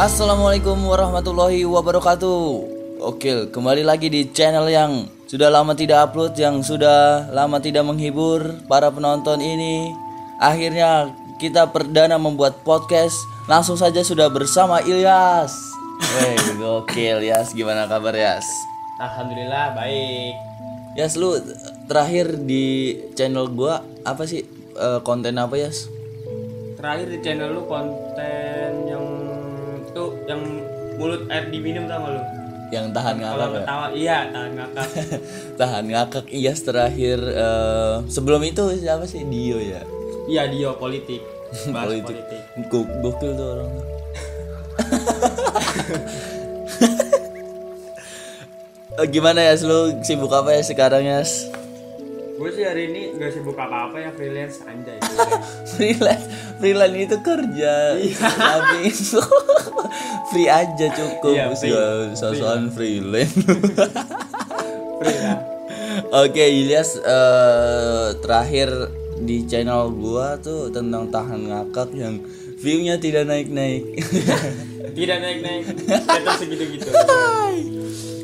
Assalamualaikum warahmatullahi wabarakatuh. Oke, kembali lagi di channel yang sudah lama tidak upload, yang sudah lama tidak menghibur para penonton ini. Akhirnya kita perdana membuat podcast. Langsung saja sudah bersama Ilyas. Weh, gokil Yas. Gimana kabar Yas? Alhamdulillah baik. Yas, lu terakhir di channel gua apa sih? Eh, konten apa Yas? Terakhir di channel lu konten yang tuh yang mulut air diminum tau gak lu? Yang tahan Kalau ngakak ya? ketawa iya tahan ngakak. tahan ngakak Iyas terakhir eh, sebelum itu siapa sih Dio ya Iya dia politik. Bahas Politik. politik. Go- gokil tuh orang Eh, gimana ya lu sibuk apa ya sekarang ya Gue sih hari ini gak sibuk apa-apa ya freelance anjay. freelance freelance itu kerja tapi itu free aja cukup Iya, free. Sosokan freelance Free lah. Oke Ilyas eh, terakhir di channel gua tuh tentang tahan ngakak yang viewnya tidak naik-naik. Tidak naik-naik. Tetap segitu-gitu.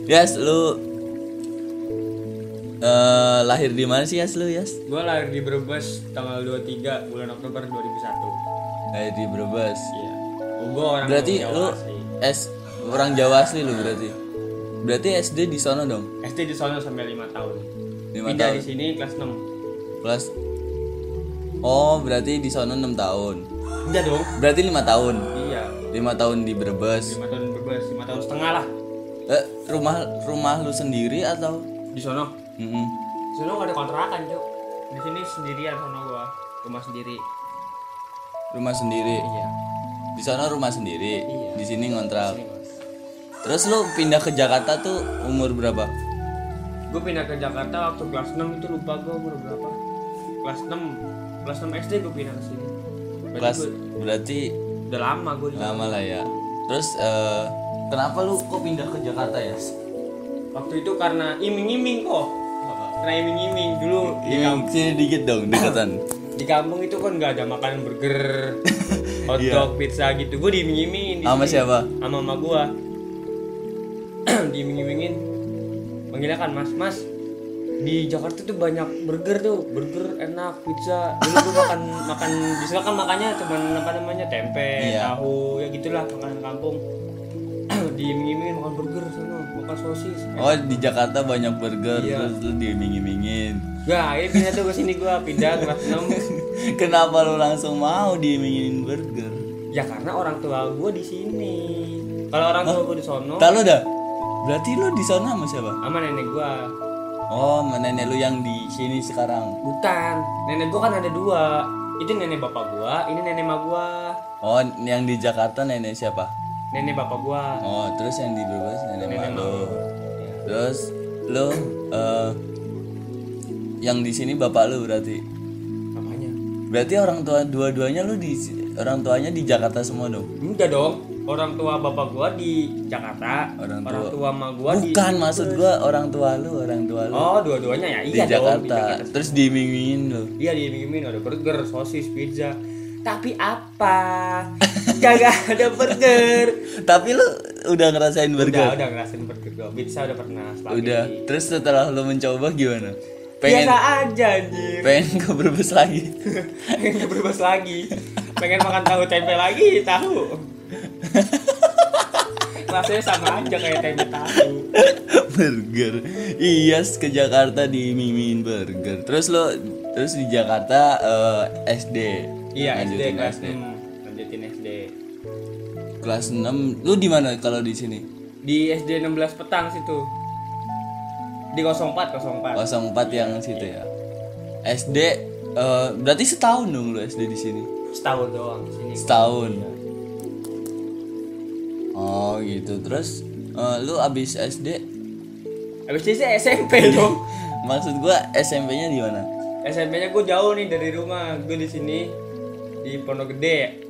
Yas lu eh lahir di mana sih Yas lu Yas? Gue lahir di Brebes tanggal 23 bulan Oktober 2001. Lahir di Brebes. Iya. Gue orang Berarti Jawa lu asli. S orang Jawa asli lu berarti. Berarti SD di sana dong. SD di sana sampai 5 tahun. Lima Pindah tahun. di sini kelas 6. Kelas Oh, berarti di sana 6 tahun. Enggak dong. Berarti lima tahun. Iya. lima tahun di Brebes. 5 tahun berbes, 5 tahun setengah lah Eh, rumah rumah lu sendiri atau? di sono. Mm-mm. Di sono gak ada kontrakan, Cuk. Di sini sendirian sono gua. Rumah sendiri. Rumah sendiri. Iya. Di sana rumah sendiri. Iya. Di sini ngontrak. Sini. Terus lu pindah ke Jakarta tuh umur berapa? Gue pindah ke Jakarta waktu kelas 6 itu lupa gue umur berapa. Kelas 6. Kelas 6 SD gue pindah ke sini. Berarti Kelas gua- berarti udah lama gue lama lah ya. Terus eh, kenapa lu kok pindah ke Jakarta ya? Waktu itu karena iming-iming kok. Karena iming-iming dulu di Ini sini dikit dong dekatan. di kampung itu kan nggak ada makanan burger, hotdog, pizza gitu. Gue diiming-imingin di Iya. Sama siapa? Sama mama gua. diiming-imingin. Manggilnya kan Mas, Mas. Di Jakarta tuh banyak burger tuh, burger enak, pizza. Dulu gua makan makan di kan makannya cuman apa namanya tempe, Iya. tahu, ya gitulah makanan kampung. Diiming-imingin makan burger sana, makan sosis. Oh di Jakarta banyak burger Iya. terus lu diiming-imingin. Nah, ini pindah tuh ke sini gua pindah kelas 6. Kenapa lu langsung mau diimingin burger? Ya karena orang tua gue di sini. Kalau orang tua gue di sono, Tak lu dah. Berarti lu di sana sama siapa? sama nenek gue. Oh, sama nenek lu yang di sini sekarang. Bukan, nenek gue kan ada dua. Itu nenek bapak gue, ini nenek mak gue. Oh, yang di Jakarta nenek siapa? Nenek bapak gue. Oh, terus yang di Brebes nenek, Nenek mak lu. mak. Terus lu eh yang di sini bapak lu berarti. Apanya? Berarti orang tua dua-duanya lu di orang tuanya di Jakarta semua dong. Enggak dong. Orang tua bapak gue di Jakarta. Orang Orang tua- tua mak gue di. Bukan maksud gua orang tua lu, orang tua lu Oh, dua-duanya ya. di Iya dong. Di Jakarta. Jakarta. Terus diiming-imingin lu. Iya diiming-iming ada burger, sosis, pizza. Tapi apa? Kagak ada burger. Tapi lu udah ngerasain burger? Udah, udah ngerasain burger gue. Pizza udah pernah. spaghetti. Udah. Terus setelah lu mencoba gimana? Pengen Biasa aja anjir. pengen ke Brebes lagi. pengen bebas lagi pengen makan tahu tempe lagi tahu rasanya sama aja kayak tempe tahu burger. Iyas ke Jakarta diiming-imingin burger. Terus lo terus di Jakarta eh, SD. iya SD kelas 6 lanjutin SD Kelas 6. Lu di mana kalau di sini? di SD 16 petang situ di 04 04 04 yang situ ya. SD eh, berarti setahun dong lu SD di sini. setahun doang di sini Setahun. Oh gitu. Terus eh, lu abis SD itu saya SMP dong maksud gua SMP-nya di mana? SMP-nya gue jauh nih dari rumah gue di sini di Pondok Gede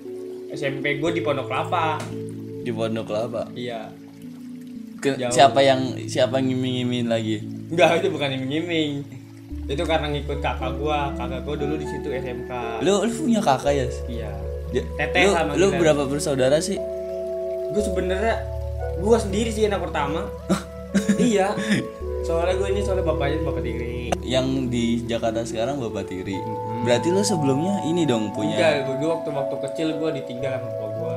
SMP gue di Pondok Kelapa Di Pondok Kelapa. iya Ke- Jauh. siapa yang siapa ngiming-ngiming lagi? Enggak, itu bukan iming-iming. Itu karena ngikut kakak gua. Kakak gua dulu di situ SMK. Lu lu punya kakak ya? Iya. Ja- Teteh lu, sama lu kita. berapa bersaudara sih? gue sebenarnya gue sendiri sih anak pertama iya soalnya gue ini soalnya bapaknya bapak tiri Yang di Jakarta sekarang Bapak Tiri. Berarti lu sebelumnya ini dong punya enggak gue waktu waktu kecil gue ditinggal sama bapak gue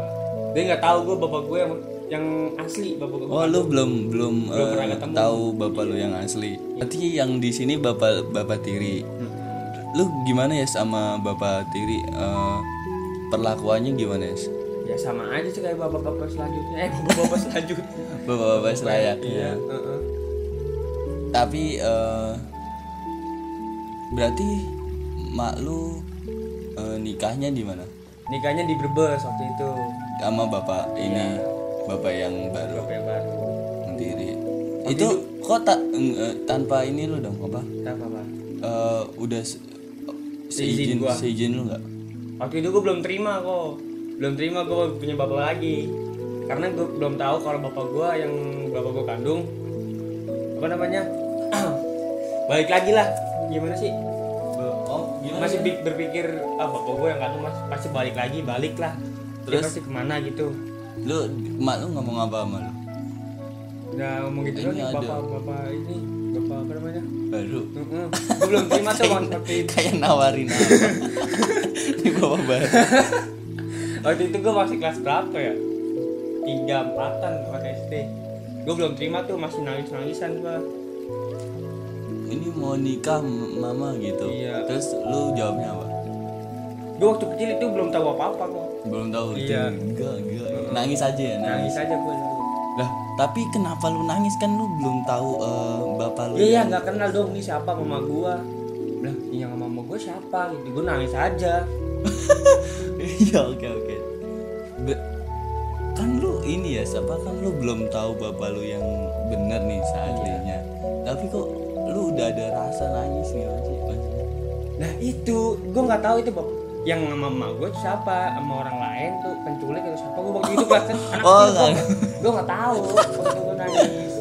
dia nggak tahu gue bapak gue yang yang asli bapak gue Oh lu belum belum, Belum ketemu. tahu bapak lu yang asli. Berarti yang di sini bapak bapak tiri. Lu gimana ya sama bapak tiri? Eh, perlakuannya gimana ya? ya sama aja sih kayak bapak-bapak selanjutnya eh bapak-bapak selanjutnya Bapak-bapak iya selayaknya. heeh. Tapi eh, berarti mak lu eh, nikahnya di mana? nikahnya di Brebes waktu itu Sama bapak ini, Iya. bapak yang baru bapak yang baru yang tiri. Itu kok tak eh, tanpa ini lu dong apa? tak apa Eh, udah se- Seizin gua. seizin lu nggak? waktu itu gue belum terima kok belum terima gue punya bapak lagi karena gue belum tahu kalau bapak gue yang bapak gue kandung apa namanya balik lagi lah gimana sih masih berpikir ah bapak gue yang kandung mas pasti balik lagi balik lah. Terus? pasti ke mana gitu. Lu mak lu ngomong apa sama lu? udah ngomong gitu Ini bapak bapak ini bapak apa namanya? Baru. gue belum terima tuh waktu itu Kayak nawarin apa? Ini bapak baru. waktu itu gue masih kelas berapa ya? Tiga empatan kelas SD gue belum terima tuh masih nangis nangisan gue Ini mau nikah mama gitu. Iya. Terus lu jawabnya apa? gue waktu kecil itu belum tahu apa apa kok Belum tahu. Iya. Enggak, enggak. Nangis aja ya, nangis. nangis aja gue Lah, tapi kenapa lu nangis kan lu belum tahu eh, bapak lu. iya iya nggak kenal dong nih siapa mama gue lah yang mama gue siapa gitu gue nangis aja Iya, oke oke. Be- kan lu ini ya, siapa kan lu belum tahu bapak lu yang bener nih seaslinya. Tapi kok lu udah ada rasa nangis nih maksudnya? nah itu. Gue nggak tahu itu Bob. yang sama mama gue tuh siapa? Sama orang lain tuh penculik atau siapa? Gue waktu itu kelas kan anak Oh, gue nggak. Tahu. Waktu gue nangis.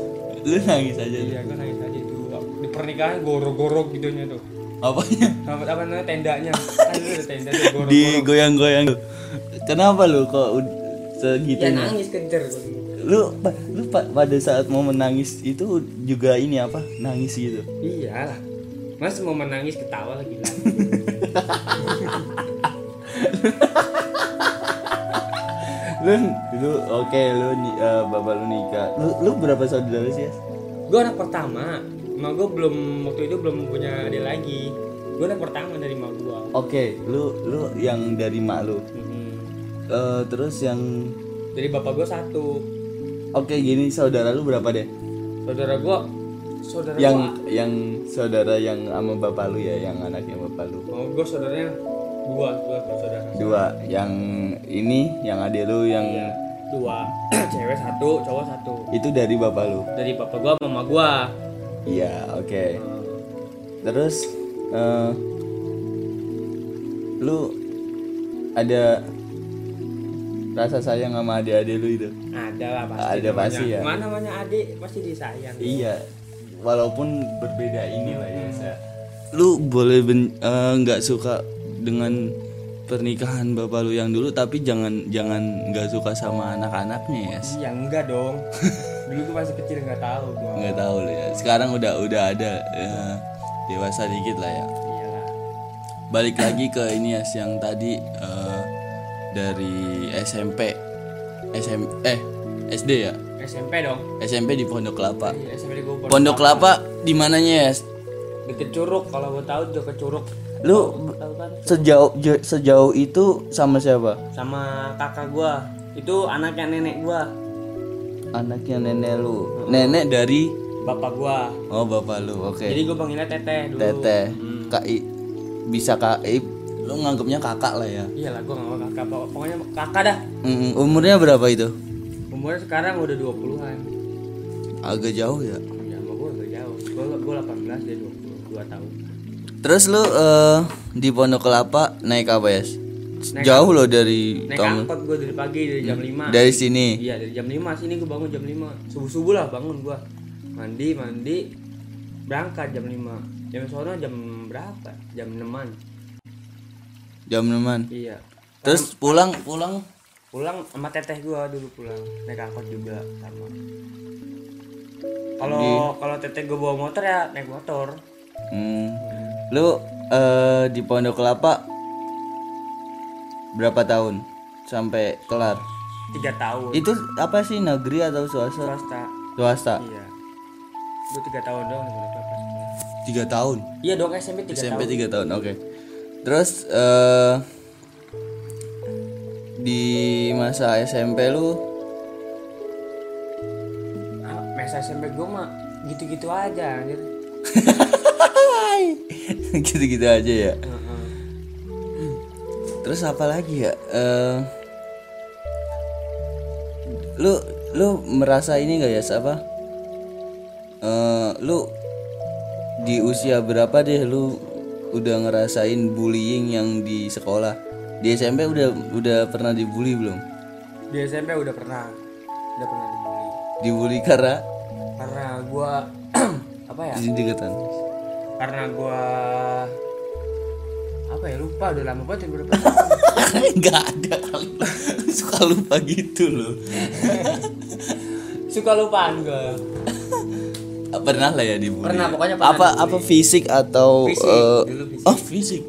Lu nangis aja. iya gue nangis aja tuh di pernikahan gorok-gorok gitunya tuh. Apanya? apa apa namanya? Tendanya. Kan itu ada tenda tuh gorok Digoyang-goyang. Kenapa lu kok ud- ya nangis gitu. lu pada saat mau menangis itu juga ini apa? Nangis gitu. Iyalah. Mas mau menangis ketawa lagi lah. Lu lu oke lu ni- eh, bapak lu nikah. Lu lu berapa saudara sih ya gue anak pertama. Emak gue belum waktu itu belum punya adik lagi. Gue anak pertama dari emak gue oke lu lu yang dari mak lu. Eh, terus yang dari bapak gue satu oke gini saudara lu berapa deh? Saudara gue saudara yang yang saudara yang sama bapak lu ya yang anaknya bapak lu? Oh, gue saudaranya dua dua saudara. Dua. Yang ini yang adik lu yang dua. Cewek satu cowok satu. Itu dari bapak lu? Dari bapak sama mama gue iya oke. Terus eh, lu ada rasa sayang sama adik-adik lu itu? Ada lah pasti Ada namanya. pasti ya. mana namanya adik pasti disayang. Iya. Walaupun berbeda inilah ya saya lu boleh eh, nggak suka dengan pernikahan bapak lu yang dulu tapi jangan jangan nggak suka sama anak-anaknya ya iya enggak dong. Dulu gue masih kecil nggak tahu gue nggak tahu lu ya. Sekarang udah udah ada eh, dewasa dikit lah ya. Iyalah. Balik lagi ke ini ya yang tadi eh, dari SMP SM eh SD ya? SMP dong. SMP di Pondok Kelapa. Iya SMP gue Pondok Kelapa. Di mananya ya deket curug kalau gue tahu deket curug. Lu kan sejauh sejauh itu sama siapa? Sama kakak gue itu anaknya nenek gue anaknya nenek lu. Nenek dari? Bapak gue oh bapak lu oke. Jadi gue panggilnya teteh dulu. Teteh. Hmm. kak I- bisa kak I- lu nganggapnya kakak lah ya. Iyalah gue mau kakak. Pokok- pokoknya kakak dah. Mm, umurnya berapa itu? Umurnya sekarang udah 20-an agak jauh ya? Ya sama gue gak jauh. Gue gue 18 dia 22 tahun. Terus lu eh, di Pondok Kelapa naik apa ya? Naik jauh loh dari naik Tom angkot gue dari pagi dari jam 5 dari sini? Iya dari jam 5 sini gue bangun jam 5 subuh subuh lah bangun gue mandi mandi. Berangkat jam 5 jam sono jam berapa? Jam 6an jam 6 iya terus pulang pulang pulang sama teteh gue dulu pulang naik angkot juga sama kalau kalau teteh gue bawa motor ya naik motor Hmm. Lu eh, di Pondok Kelapa berapa tahun sampai kelar? tiga tahun Itu apa sih negeri atau swasta? swasta Swasta. iya gue tiga tahun sekolah. Tiga tahun. iya dong SMP tiga SMP tahun tiga tahun. Oke. Terus eh di masa SMP lu Ah, masa SMP gue mah gitu-gitu aja anjir gitu-gitu aja ya. Terus apa lagi ya? Eh lu lu merasa ini gak ya apa? Eh lu di usia berapa deh lu udah ngerasain bullying yang di sekolah? Di SMP udah udah pernah dibully belum? di SMP udah pernah udah pernah dibully Dibully karena karena gue apa ya di deketan. karena gue apa ya lupa udah lama banget ya berapa. Enggak ada kali. Suka lupa gitu loh. suka lupaan gue Pernah lah ya dibully. Pernah, pokoknya pernah Apa dibully. apa fisik atau Fisik, eh, dulu fisik. Oh, fisik.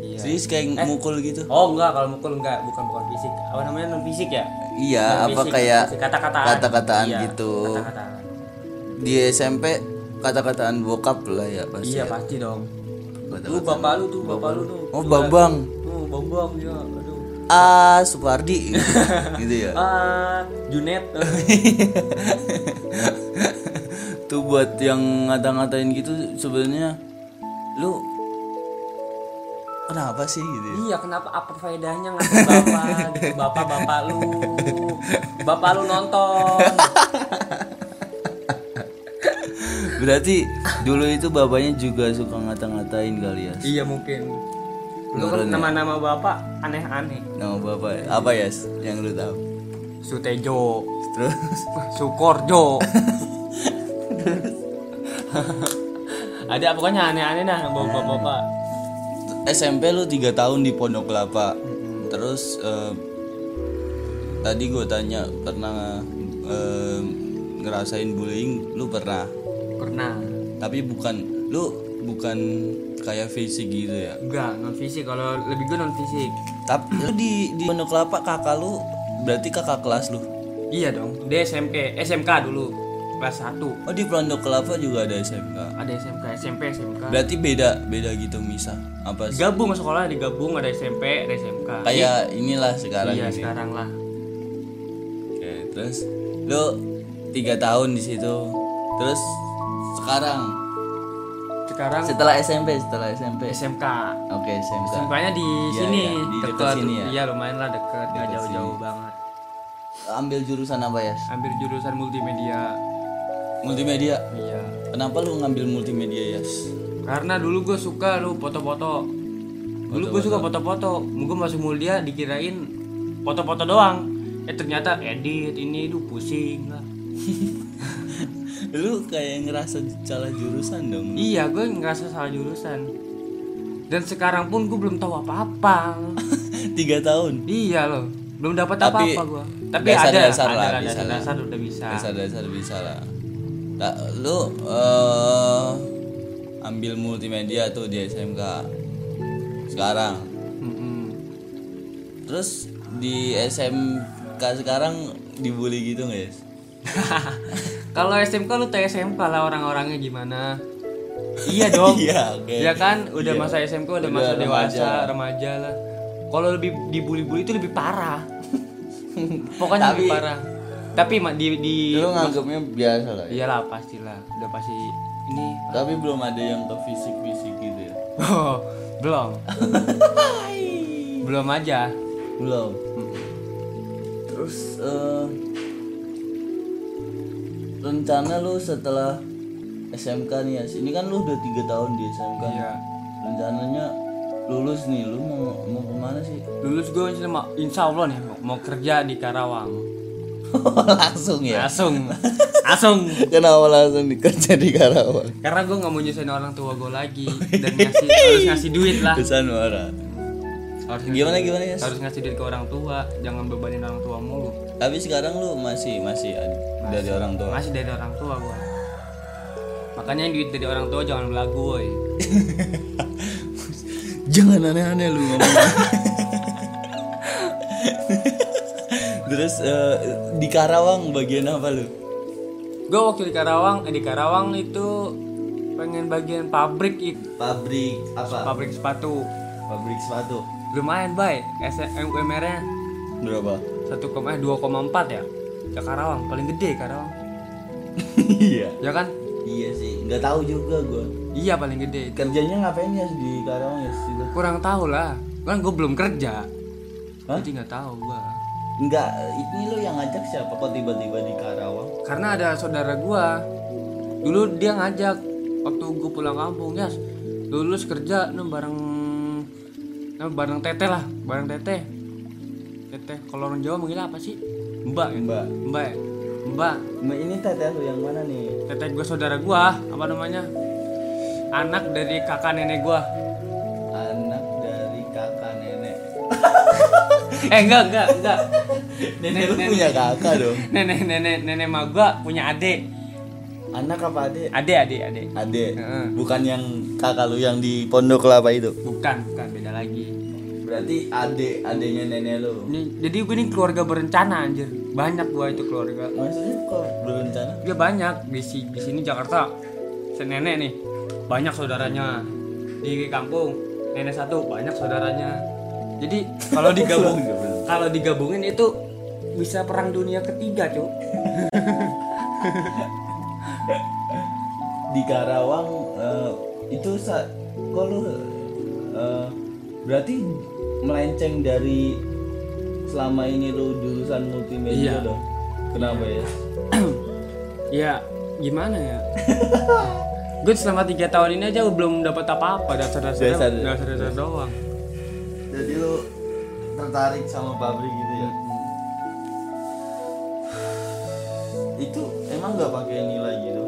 Iya. Fisik kayak mukul gitu. oh enggak kalau mukul enggak bukan bukan fisik apa namanya non fisik ya Iya, Non apa fisik, kayak kata-kataan kata-kataan Iya, gitu. kata-kataan Di SMP kata-kataan bokap lah ya pasti. iya ya. pasti dong Kata-kataan. tuh bapak lu tuh bapak lu tuh Oh, Bambang. oh bambang ya aduh Ah, Supardi gitu ya. ah Junet Tuh buat yang ngata-ngatain gitu sebenarnya lu kenapa sih gitu? ya? Iya kenapa apa faedahnya ngasih bapak gitu bapak bapak lu bapak lu nonton Berarti dulu itu bapaknya juga suka ngata-ngatain kali ya. iya mungkin lu kan nama-nama bapak aneh-aneh Nama bapak ya? apa ya yang lu tahu? Sutejo Terus Sukorjo ada pokoknya aneh-aneh nah bapak-bapak SMP lu tiga tahun di Pondok Kelapa. Terus eh, tadi gue tanya pernah eh, ngerasain bullying, lu pernah? pernah Tapi bukan lu bukan kayak fisik gitu ya. enggak non fisik kalau lebih gue non fisik Tapi lu di di Pondok Kelapa kakak lu berarti kakak kelas lu. iya dong dia SMK SMK dulu kelas 1 Oh di Pondok Kelapa juga ada SMK. ada SMK SMP SMK Berarti beda beda gitu misah. Apa sih? gabung sekolah digabung ada SMP ada SMK Kayak inilah sekarang iya ini. sekarang lah Oke, terus lu tiga tahun di situ. Terus sekarang sekarang setelah SMP setelah SMP. SMK Oke SMK. SMK-nya di Iya, sini iya, di dekat dekat sini ya? iya lumayan lah dekat nggak jauh-jauh banget Ambil jurusan apa ya? ambil jurusan multimedia Multimedia. iya Kenapa lu ngambil multimedia Yas? karena dulu gue suka lu foto-foto dulu gue suka foto-foto gue masuk mulia dikirain foto-foto doang eh ternyata edit ini lu pusing lah lu kayak ngerasa salah jurusan dong. iya gue ngerasa salah jurusan dan sekarang pun gue belum tahu apa-apa tiga tahun. iya loh belum dapat apa-apa gue tapi ada dasar-dasar ada lah, lah bisa lah. dasar-dasar udah bisa Dasar-dasar bisa lah. Nah, lu eh, ambil multimedia tuh di SMK. Sekarang. Mm-mm. Terus di SMK sekarang dibully gitu nggak ya? Kalau SMK lu tau SMK lah orang-orangnya gimana. Iya dong. Iya, oke. Ya kan udah masa SMK udah, Udah masa remaja. dewasa, remaja lah. Kalau lebih dibully-bully itu lebih parah. Pokoknya Tapi- lebih parah. Tapi di di Lu nganggapnya biasa lah ya. iyalah pastilah. Udah pasti ini Tapi belum ada yang ke fisik-fisik gitu ya. Oh, belum. belum aja. Belum. Terus eh, rencana lu setelah SMK nih ya. Ini kan lu udah tiga tahun di SMK. Iya. Rencananya lulus nih, lu mau mau ke mana sih? Lulus gue insya Allah, nih mau, mau kerja di Karawang. langsung ya. Langsung. Langsung. Kenapa langsung dikerja di Karawang? Karena gue nggak mau nyusahin orang tua gue lagi dan ngasih harus ngasih duit lah. Pesan marah. harus Gimana gimana ya? harus ngasih duit ke orang tua jangan bebanin orang tua mulu Tapi sekarang lu masih masih ada dari orang tua. masih dari orang tua gua makanya duit dari orang tua jangan belagu woi Jangan aneh-aneh lu ngomong. Terus eh, di Karawang bagian apa lu? gue waktu di Karawang eh, di Karawang itu pengen bagian pabrik itu Pabrik apa? pabrik sepatu Pabrik sepatu. lumayan baik UMR nya Berapa? satu koma eh, dua koma empat ya Karawang paling gede Karawang iya. ya kan Iya sih, nggak tahu juga gua. iya paling gede Kerjanya ngapain ya di Karawang ya kurang tahu lah kan gue belum kerja Hah? jadi nggak tahu gua Enggak, ini lu yang ngajak siapa kok tiba-tiba di Karawang? karena ada saudara gua. Dulu dia ngajak waktu gua pulang kampung ya lulus kerja nih bareng nah, bareng teteh lah bareng teteh. Teteh kalau orang Jawa manggil apa sih? Mbak ya? Mbak. mbak ya mbak. Mbak ini teteh lu yang mana nih? teteh gua saudara gua apa namanya? Anak dari kakak nenek gua. Anak dari kakak nenek. eh enggak enggak enggak Nenek lu punya kakak dong. nenek nenek nenek mak gua punya adik Anak apa adik? adik adik adik Adik. Heeh. Bukan yang kakak lu yang di Pondok Kelapa itu. bukan bukan beda lagi Berarti adik adiknya nenek lu. ini jadi gue ini keluarga berencana anjir banyak gua itu keluarga Maksudnya kok berencana? dia banyak di di sini Jakarta nenek nih banyak saudaranya di kampung nenek satu banyak saudaranya jadi kalau digabung kalau digabungin itu bisa perang dunia ketiga cuy Di Karawang eh, itu sa kok lu eh, berarti melenceng dari selama ini lu jurusan multimedia Iya. dong. Kenapa ya? ya gimana ya gue selama tiga tahun ini aja belum dapat apa-apa dasar-dasar Dasar. dasar-dasar doang Jadi lu tertarik sama pabrik gitu Itu emang nggak pakai nilai gitu?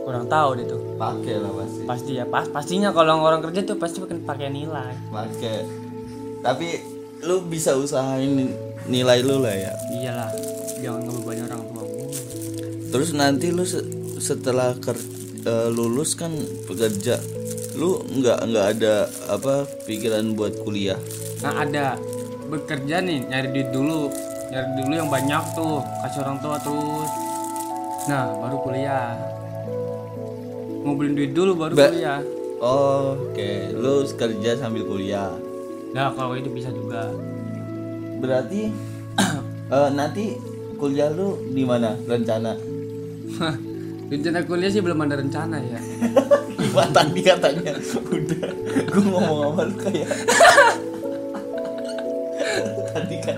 kurang tahu deh tuh Pakai lah pasti. pasti ya pas pastinya kalau orang kerja tuh pasti pakai pakai nilai Pakai. Tapi lu bisa usahain nilai lu lah ya. iyalah jangan ngebebani orang tua gue Terus nanti lu se- setelah ker- eh, lulus kan bekerja, lu nggak nggak ada apa pikiran buat kuliah? nah ada bekerja nih nyari duit dulu nyari dulu yang banyak tuh kasih orang tua terus nah baru kuliah. Ngumpulin duit dulu baru Ba- kuliah. Oh, Oke, lu kerja sambil kuliah. nah kalau itu bisa juga. Berarti eh, nanti kuliah lu di mana? Rencana? rencana kuliah sih belum ada rencana ya. Gimana tadi katanya udah gue ngomong sama lu kayak tadi kan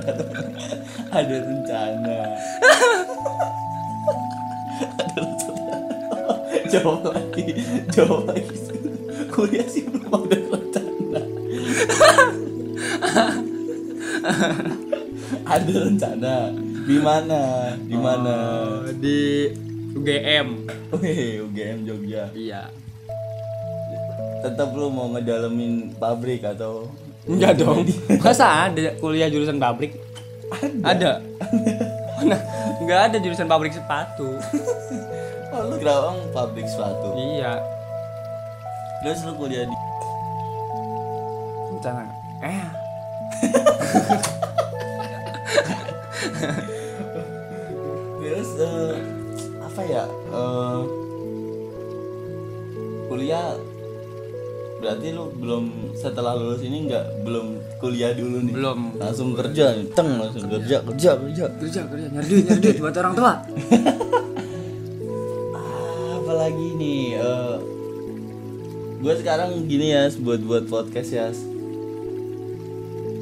ada rencana jawab lagi. Jawab lagi. Kuliah sih belum ada rencana. Ada rencana. Di mana? Di mana? Oh, di UGM Wih, UGM Jogja. Iya. Tetap lu mau ngedalemin pabrik atau? Enggak dong. masa ada kuliah jurusan pabrik? Ada. Mana enggak ada jurusan pabrik sepatu. oh Kerawang pabrik sepatu. Iya. Terus lu kuliah di rencana. Eh. Terus eh, apa ya eh, kuliah berarti lu belum setelah lulus ini nggak belum kuliah dulu nih? Belum. Langsung kerja nih teng langsung kerja kerja kerja. Kerja kerja nyari duit nyari duit buat orang tua Apalagi nih eh gue sekarang gini ya buat buat podcast ya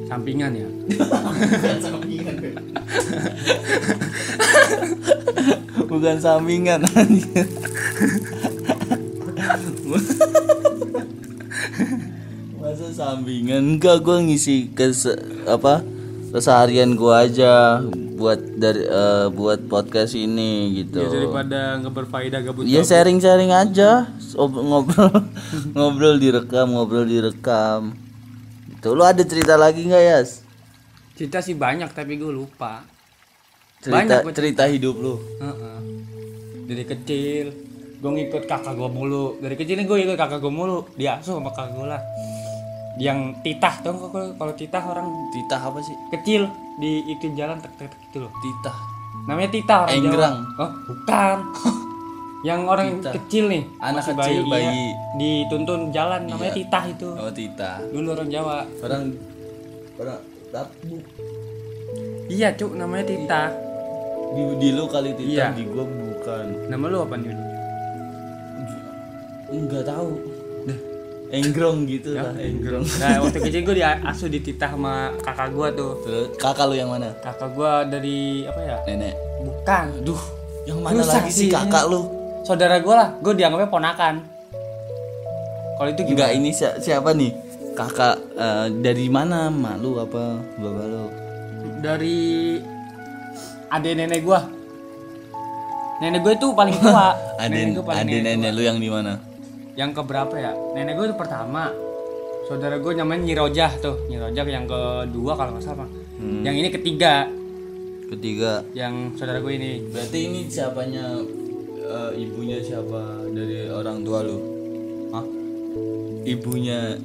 sampingan ya? Bukan sampingan bukan sampingan masa sampingan? Enggak gue ngisi ke apa keseharian gue aja buat dari eh, buat podcast ini gitu ya daripada nggak berfaedah gabut Iya sharing-sharing aja, Sob- ngobrol ngobrol direkam, ngobrol direkam. Tuh lu ada cerita lagi nggak Yas? cerita sih banyak tapi gue lupa Cerita Banyak gua cerita hidup lu. Heeh. dari kecil gue ngikut kakak gue mulu dari kecil gue ikut kakak gue mulu diasuh sama kakak gue lah yang titah tuh kalau titah orang Titah apa sih? kecil di ikin jalan tek tek tek gitu loh Titah. namanya titah orang Enggrang. Jawa. oh bukan yang orang Titah. kecil nih Anak masih kecil, iya. bayi. dituntun jalan namanya Iya. titah itu Oh titah. dulu orang Jawa Orang orang tabu. iya cuk namanya titah Di, di lu kali titah Iya. di gua bukan. nama lu apa nih Enggak tahu. Enggrong gitu Ya. lah, enggrong. nah waktu kecil gue diasuh di titah sama kakak gue tuh Terus kakak lu yang mana? kakak gue dari apa ya Nenek. bukan Duh, yang mana Susah lagi sih kakak lu? saudara gue lah gue dianggapnya ponakan kalau itu Enggak gimana ini si- siapa nih? Kakak eh, dari mana? Malu apa? Bapak lu? dari adik nenek gue nenek gue itu paling tua Ada nenek nenek lu yang di mana? Yang keberapa ya nenek gue itu pertama saudara gue namanya Nyirojah tuh Nyirojah yang kedua kalau nggak salah Hmm. yang ini ketiga Ketiga. yang saudara gue ini Berarti ini siapanya eh, ibunya siapa dari orang tua lu? Hah? Ibunya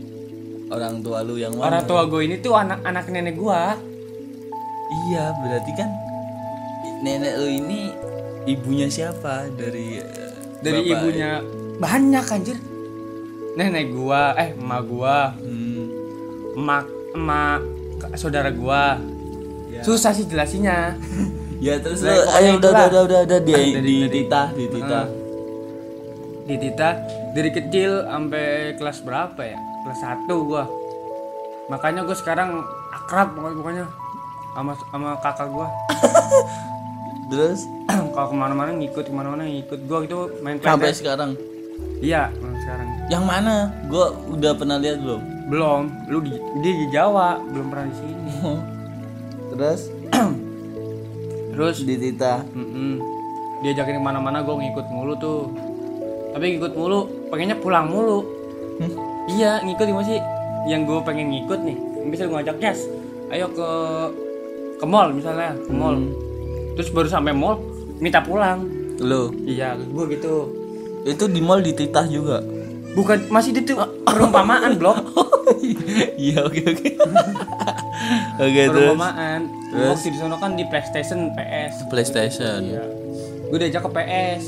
orang tua lu yang mana? orang tua gue ini tuh anak-anak nenek gue Iya, berarti kan nenek lu ini ibunya siapa dari eh, dari bapak? ibunya banyak anjir. Nenek gua eh emak gua. Hmm. emak emak saudara gua. Ya. susah sih jelasinnya. Ya terus Nah, lu ayo udah udah udah udah udah di di titah di titah. di Tita dari kecil sampai kelas berapa ya? Kelas 1 gua. Makanya gua sekarang akrab pokoknya pokoknya sama sama kakak gua. Terus? Kalau ke mana-mana ngikut ke mana-mana ngikut. Gua gitu main sampai sekarang iya sekarang yang mana? Gua udah pernah lihat belum? belum lu di dia di Jawa belum pernah di sini Terus terus di titah. Mm-mm. Diajakin ke mana-mana gue ngikut mulu tuh. Tapi ngikut mulu, pengennya pulang mulu. Iya, ngikut gimana sih? Yang gue pengen ngikut nih, bisa gue ngajak Jas, ayo ke ke mall misalnya, ke mall. Terus baru sampai mall, minta pulang. Lu Iya, gue gitu. Itu di mall di titah juga. Bukan masih itu perumpamaan blok, Iya oke oke. Oke terus perumpamaan. Waktu di sana kan di PlayStation, PS. PlayStation. Iya. Gue diajak ke PS.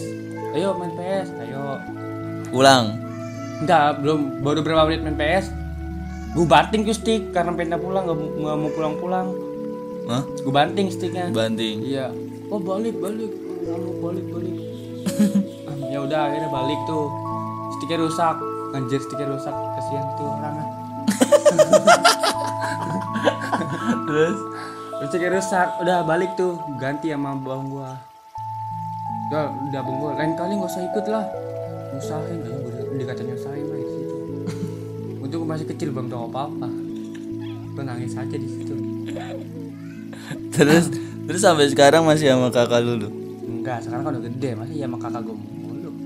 Ayo main PS, ayo. Pulang. Enggak, belum baru berapa menit main PS. Gue banting tuh stick karena pengen pulang nggak mau- pulang-pulang. Hah? Gue banting sticknya. Banting. Iya. Oh balik balik, mau balik balik. ya udah akhirnya balik tuh. Sticknya rusak. Anjir sticknya rusak. Kasihan tuh orang. ah. Terus Sticknya rusak. Udah balik tuh. Ganti sama abang gua. Udah, udah abang gua. Lain kali nggak usah ikut lah. Nyusahin, ayo gue dikata nyusahin lah di situ. Untuk masih kecil belum tahu apa-apa. Gue nangis aja di situ. terus terus sampai sekarang masih sama kakak lu lu. Enggak, sekarang kan udah gede, masih ya sama kakak gue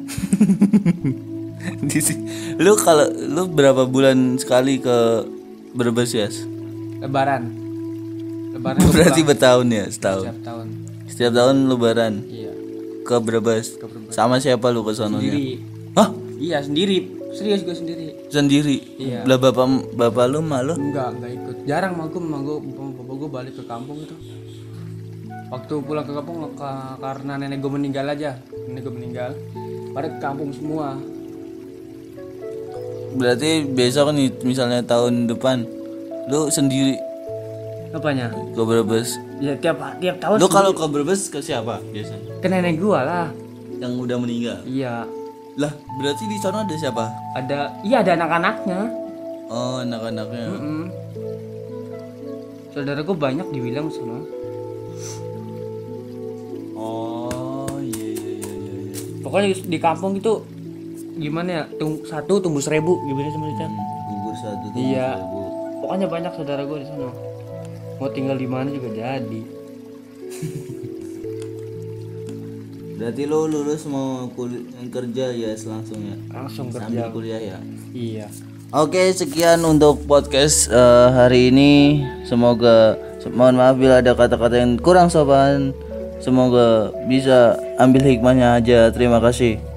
lu kalau lu berapa bulan sekali ke Brebes ya? Lebaran. Lebaran Berarti pulang bertahun ya setahun. setiap tahun. Setiap tahun lebaran Iya. ke Brebes. Ke Brebes. Sama siapa lu ke sononya? Sendiri. Hah? Iya, sendiri. Serius gue sendiri. Sendiri. Iya. Lah bapak bapak lu malu? Enggak, enggak ikut. Jarang mah gue, mah gue, bapak gue balik ke kampung itu. Waktu pulang ke kampung ka- karena nenek gue meninggal aja. Nenek gue meninggal. Pada ke kampung semua. Berarti besok nih misalnya tahun depan lu sendiri Apanya? ke Brebes. Ya tiap tiap tahun Lu kalau ke Brebes ke siapa biasanya? ke nenek gue lah. Yang udah meninggal. Iya. Lah, berarti di sana ada siapa? Ada, iya ada anak-anaknya. Oh, anak-anaknya. Mm-mm. Saudara gue banyak di Wilang sana. Pokoknya di, kampung itu gimana ya? Tung, satu tumbuh seribu gimana sih Chan? Gugur satu tuh. Iya. Pokoknya banyak saudara gue di sana. Mau tinggal di mana juga jadi. Berarti lo lulus mau kul- kerja ya langsung ya? Langsung Sambil kerja. kuliah ya? Iya. Oke, sekian untuk podcast eh, hari ini. Semoga mohon maaf bila ada kata-kata yang kurang sopan. Semoga bisa ambil hikmahnya aja. Terima kasih.